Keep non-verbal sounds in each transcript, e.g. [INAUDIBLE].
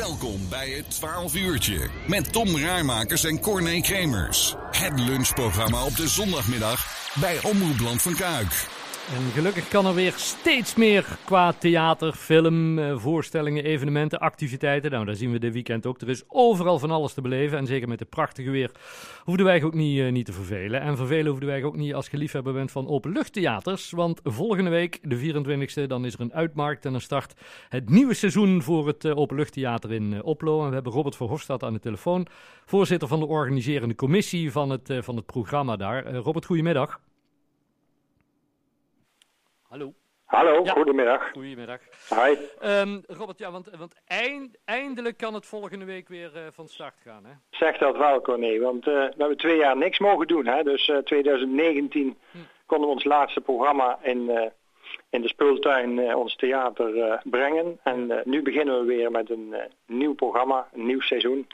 Welkom bij het 12 uurtje met Tom Raarmakers en Corné Kremers. Het lunchprogramma op de zondagmiddag bij Omroep Land van Kuik. En gelukkig kan er weer steeds meer qua theater, film, eh, voorstellingen, evenementen, activiteiten. Nou, daar zien we dit weekend ook. Er is overal van alles te beleven. En zeker met het prachtige weer hoefden wij ook niet, uh, niet te vervelen. En vervelen hoefden wij ook niet als je liefhebber bent van openluchttheaters. Want volgende week, de 24e, dan is er een uitmarkt en dan start het nieuwe seizoen voor het uh, openluchttheater in uh, Oplo. En we hebben Robert Verhofstadt aan de telefoon, voorzitter van de organiserende commissie van het, van het programma daar. Robert, goedemiddag. Hallo. Hallo, ja. goedemiddag. Goedemiddag. Hi. Um, Robert, ja, want, want eind, eindelijk kan het volgende week weer uh, van start gaan, hè? Zeg dat wel, Corné, want uh, we hebben twee jaar niks mogen doen, hè? Dus uh, 2019 hm. konden we ons laatste programma in, in de speeltuin ons theater brengen. En nu beginnen we weer met een nieuw programma, een nieuw seizoen.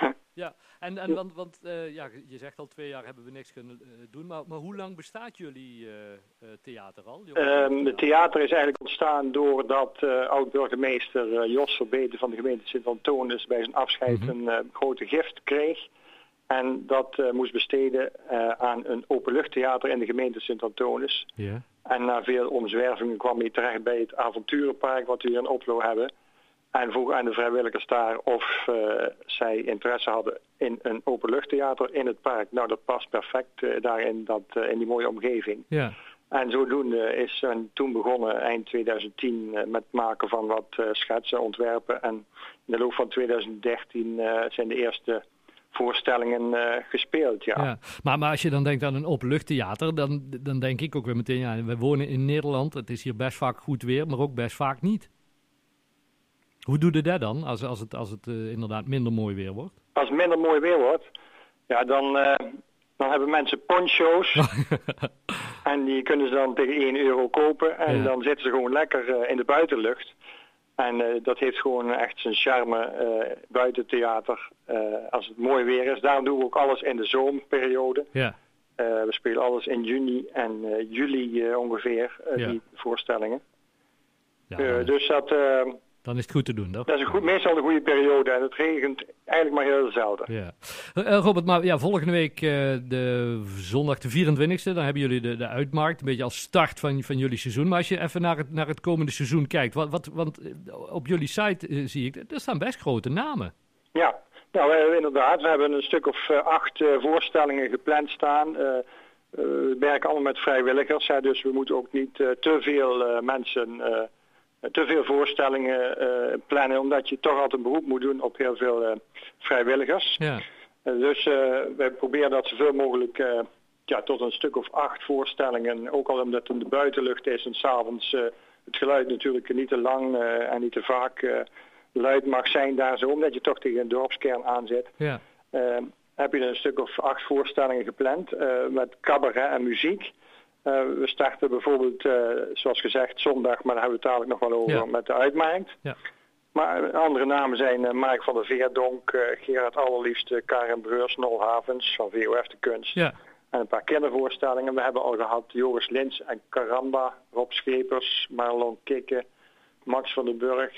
[LAUGHS] ja, en, en want, want uh, ja, je zegt al twee jaar hebben we niks kunnen uh, doen, maar, maar hoe lang bestaat jullie uh, theater al? Um, het theater is eigenlijk ontstaan doordat oud-burgemeester Jos Verbeten van de gemeente Sint-Antonis bij zijn afscheid mm -hmm. een grote gift kreeg. En dat moest besteden aan een openluchttheater in de gemeente Sint-Antonis. Yeah. En na veel omzwervingen kwam hij terecht bij het avonturenpark wat we hier in Oplo hebben. En vroeg aan de vrijwilligers daar of uh, zij interesse hadden in een openluchttheater in het park. Nou, dat past perfect uh, daarin, dat, uh, in die mooie omgeving. Ja. En zodoende is toen begonnen eind 2010 met maken van wat schetsen, ontwerpen. En in de loop van 2013 zijn de eerste voorstellingen gespeeld, ja. ja. Maar, maar als je dan denkt aan een openluchttheater, dan, dan denk ik ook weer meteen... Ja, we wonen in Nederland, het is hier best vaak goed weer, maar ook best vaak niet. Hoe doe je dat dan, als, als het, als het uh, inderdaad minder mooi weer wordt? Als het minder mooi weer wordt, ja, dan, uh, dan hebben mensen poncho's. [LAUGHS] en die kunnen ze dan tegen 1 euro kopen. En ja. dan zitten ze gewoon lekker uh, in de buitenlucht. En dat heeft gewoon echt zijn charme buiten theater. als het mooi weer is. Daarom doen we ook alles in de zomerperiode. Ja. we spelen alles in juni en juli ongeveer, ja. die voorstellingen. Ja, dus dat dan is het goed te doen, toch? Dat is een goed, meestal een goede periode en het regent eigenlijk maar heel zelden. Ja. Uh, Robert, maar ja, volgende week uh, de zondag de 24e, dan hebben jullie de, de uitmarkt, een beetje als start van, van jullie seizoen. Maar als je even naar het, naar het komende seizoen kijkt, wat, wat, want op jullie site uh, zie ik, er staan best grote namen. Ja, nou we, inderdaad, we hebben een stuk of acht voorstellingen gepland staan. we werken allemaal met vrijwilligers, hè, dus we moeten ook niet te veel mensen te veel voorstellingen uh, plannen, omdat je toch altijd een beroep moet doen op heel veel uh, vrijwilligers. Ja. Uh, dus wij proberen dat zoveel mogelijk ja, tot een stuk of acht voorstellingen, ook al omdat het in de buitenlucht is en s'avonds het geluid natuurlijk niet te lang en niet te vaak luid mag zijn daar zo, omdat je toch tegen een dorpskern aanzet. Ja. heb je een stuk of acht voorstellingen gepland met cabaret en muziek. Uh, we starten bijvoorbeeld, uh, zoals gezegd, zondag, maar daar hebben we het dadelijk nog wel over, ja. met de uitmarkt. Ja. Maar andere namen zijn uh, Mark van der Veerdonk, Gerard Allerliefste, Karin Breurs, Nol Havens van VOF de Kunst. Ja. En een paar kindervoorstellingen. We hebben al gehad Joris Lins en Caramba, Rob Schepers, Marlon Kikke, Max van den Burg.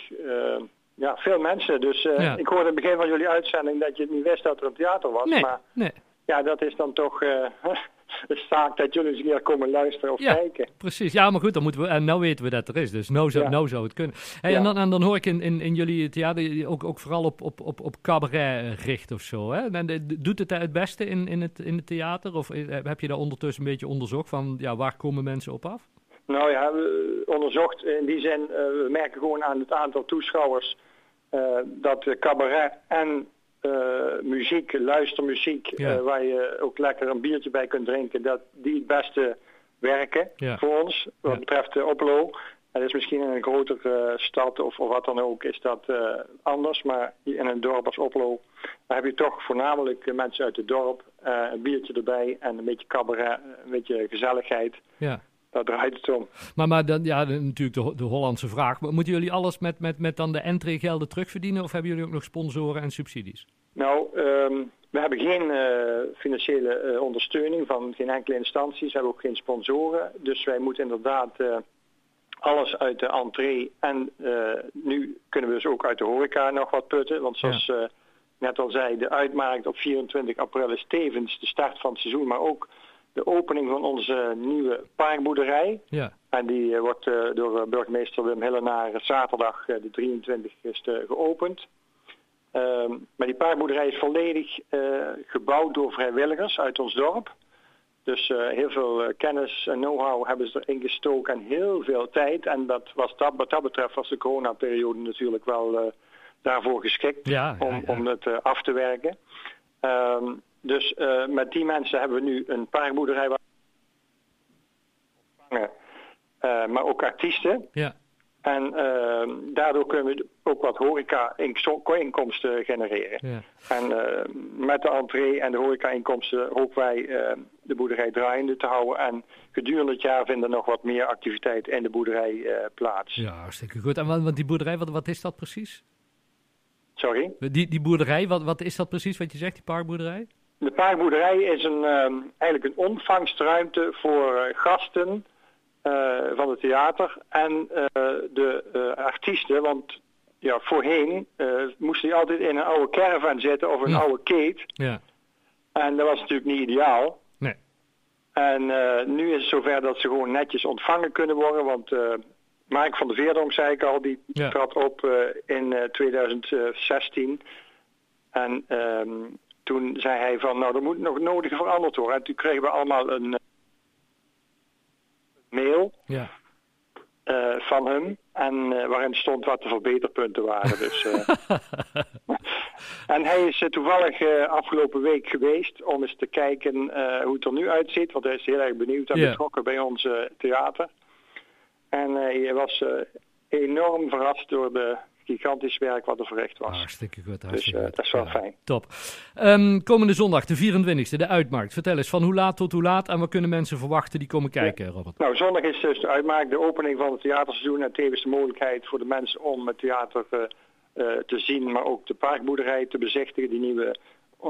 ja, veel mensen. Dus ik hoorde in het begin van jullie uitzending dat je het niet wist dat er een theater was. Nee, maar nee. ja, dat is dan toch [LAUGHS] de zaak dat jullie eens een keer komen luisteren of ja, kijken. Precies, ja, maar goed, dan moeten we, en nou weten we dat er is, dus nou zou, Ja. nou zou het kunnen. Hey, Ja. en, dan, en dan hoor ik in, in, in jullie theater ook, ook vooral op, op, op, op cabaret gericht of zo. Hè? En, de- doet het het beste in, in, het, in het theater? Of eh, heb je daar ondertussen een beetje onderzocht van ja, waar komen mensen op af? Nou ja, we onderzocht in die zin, eh, we merken gewoon aan het aantal toeschouwers eh, dat cabaret en muziek, luistermuziek, Ja. eh, waar je ook lekker een biertje bij kunt drinken, dat die het beste werken Ja. voor ons, wat betreft de Oplo. Het is misschien in een grotere stad of, of wat dan ook is dat eh, anders, maar in een dorp als Oplo daar heb je toch voornamelijk eh, mensen uit het dorp, eh, een biertje erbij en een beetje cabaret, een beetje gezelligheid. Ja. Daar draait het om. Maar, maar dan, ja, natuurlijk de, de Hollandse vraag. Maar moeten jullie alles met, met, met dan de entreegelden terugverdienen? Of hebben jullie ook nog sponsoren en subsidies? Nou, ehm, we hebben geen eh, financiële eh, ondersteuning van geen enkele instanties. We hebben ook geen sponsoren. Dus wij moeten inderdaad eh, alles uit de entree. En nu kunnen we dus ook uit de horeca nog wat putten. Want zoals ja. net al zei, de uitmarkt op 24 april is tevens de start van het seizoen. Maar ook de opening van onze nieuwe paarboerderij. Ja. En die wordt door burgemeester Wim Hillenaar zaterdag de 23 is geopend. Uh, maar die paarboerderij is volledig gebouwd door vrijwilligers uit ons dorp. Dus uh, heel veel uh, kennis en know-how hebben ze erin gestoken en heel veel tijd. En dat was dat, wat dat betreft was de coronaperiode natuurlijk wel daarvoor geschikt ja, ja, om, om het af te werken. Ehm, dus met die mensen hebben we nu een paarboerderij waar ontvangen, maar ook artiesten. Ja. En uh, daardoor kunnen we ook wat horeca-inkomsten genereren. Ja. En uh, met de entree en de horeca-inkomsten hopen wij uh, de boerderij draaiende te houden. En gedurende het jaar vinden nog wat meer activiteiten in de boerderij plaats. Ja, hartstikke goed. En wat, die boerderij, wat, wat is dat precies? Sorry? Die, die boerderij, wat, wat is dat precies wat je zegt, die paarboerderij? De paarboerderij is een, ehm, eigenlijk een ontvangstruimte voor gasten uh, van het theater en uh, de artiesten. Want ja, voorheen moesten die altijd in een oude caravan zitten of een oude keet. Ja. En dat was natuurlijk niet ideaal. Nee. En nu is het zover dat ze gewoon netjes ontvangen kunnen worden. Want Mark van der Veerdonk, zei ik al, die ja. trad op in 2016. En um, toen zei hij van, nou, er moet nog nodig veranderd worden. En toen kregen we allemaal een mail ja. uh, van hem. En uh, waarin stond wat de verbeterpunten waren. Dus, uh... [LAUGHS] en hij is toevallig afgelopen week geweest om eens te kijken hoe het er nu uitziet. Want hij is heel erg benieuwd en betrokken bij ons theater. En hij was enorm verrast door de gigantisch werk wat er verricht was. Hartstikke goed. Dus, hartstikke dus uh, dat is wel fijn. Top. Um, komende zondag, de 24e, de uitmarkt. Vertel eens, van hoe laat tot hoe laat en wat kunnen mensen verwachten die komen kijken, ja. Robert? Nou, zondag is dus de uitmarkt, de opening van het theaterseizoen en tevens de mogelijkheid voor de mensen om het theater uh, uh, te zien, maar ook de parkboerderij te bezichtigen, die nieuwe,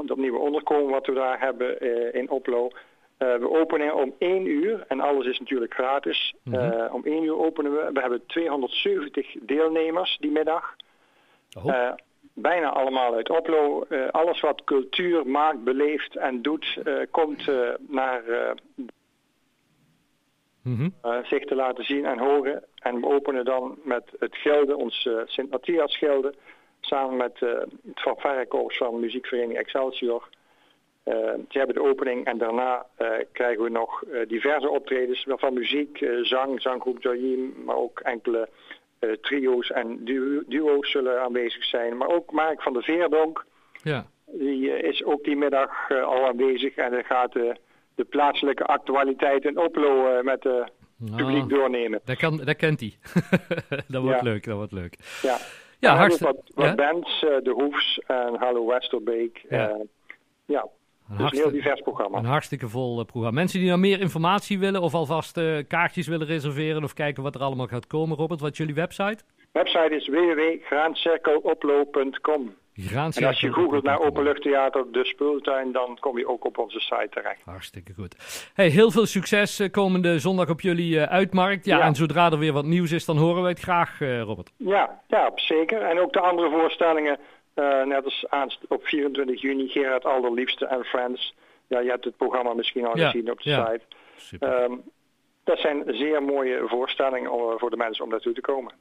dat nieuwe onderkomen wat we daar hebben in Oplo. Uh, we openen om 1 uur en alles is natuurlijk gratis. Mm -hmm. uh, om 1 uur openen we. We hebben 270 deelnemers die middag. Oh. Uh, bijna allemaal uit Oplo. alles wat cultuur maakt, beleeft en doet, komt naar mm -hmm. zich te laten zien en horen. En we openen dan met het Gilde, ons Sint-Matthias Gilde, samen met het Van van muziekvereniging Excelsior. Uh, ze hebben de opening en daarna uh, krijgen we nog uh, diverse optredens van muziek, zang, zanggroep Joyim, maar ook enkele trio's en du duo's zullen aanwezig zijn. Maar ook Mark van der Veerdonk, ja. die is ook die middag al aanwezig en dan gaat de plaatselijke actualiteit in Oplo met het oh, publiek doornemen. Dat, kan, dat kent hij. [LAUGHS] dat wordt ja. leuk, dat wordt leuk. Ja, ja hartstikke... Wat, wat ja? bands, De Hoefs en Hallo Westerbeek. Ja. ja. Een dus een heel divers programma. Een hartstikke vol uh, programma. Mensen die nou meer informatie willen of alvast uh, kaartjes willen reserveren of kijken wat er allemaal gaat komen. Robert, wat is jullie website? Website is www.graancirkeloplo.com. En als je googelt naar Openluchttheater De Speeltuin, dan kom je ook op onze site terecht. Hartstikke goed. Hey, heel veel succes uh, komende zondag op jullie uitmarkt. Ja, ja, en zodra er weer wat nieuws is, dan horen wij het graag, Robert. Ja, ja, zeker. En ook de andere voorstellingen net als op 24 juni Gerard Alderliefste en Friends. Ja, je hebt het programma misschien al ja, gezien op de ja. site. Super. Um, dat zijn zeer mooie voorstellingen om, voor de mensen om naartoe te komen.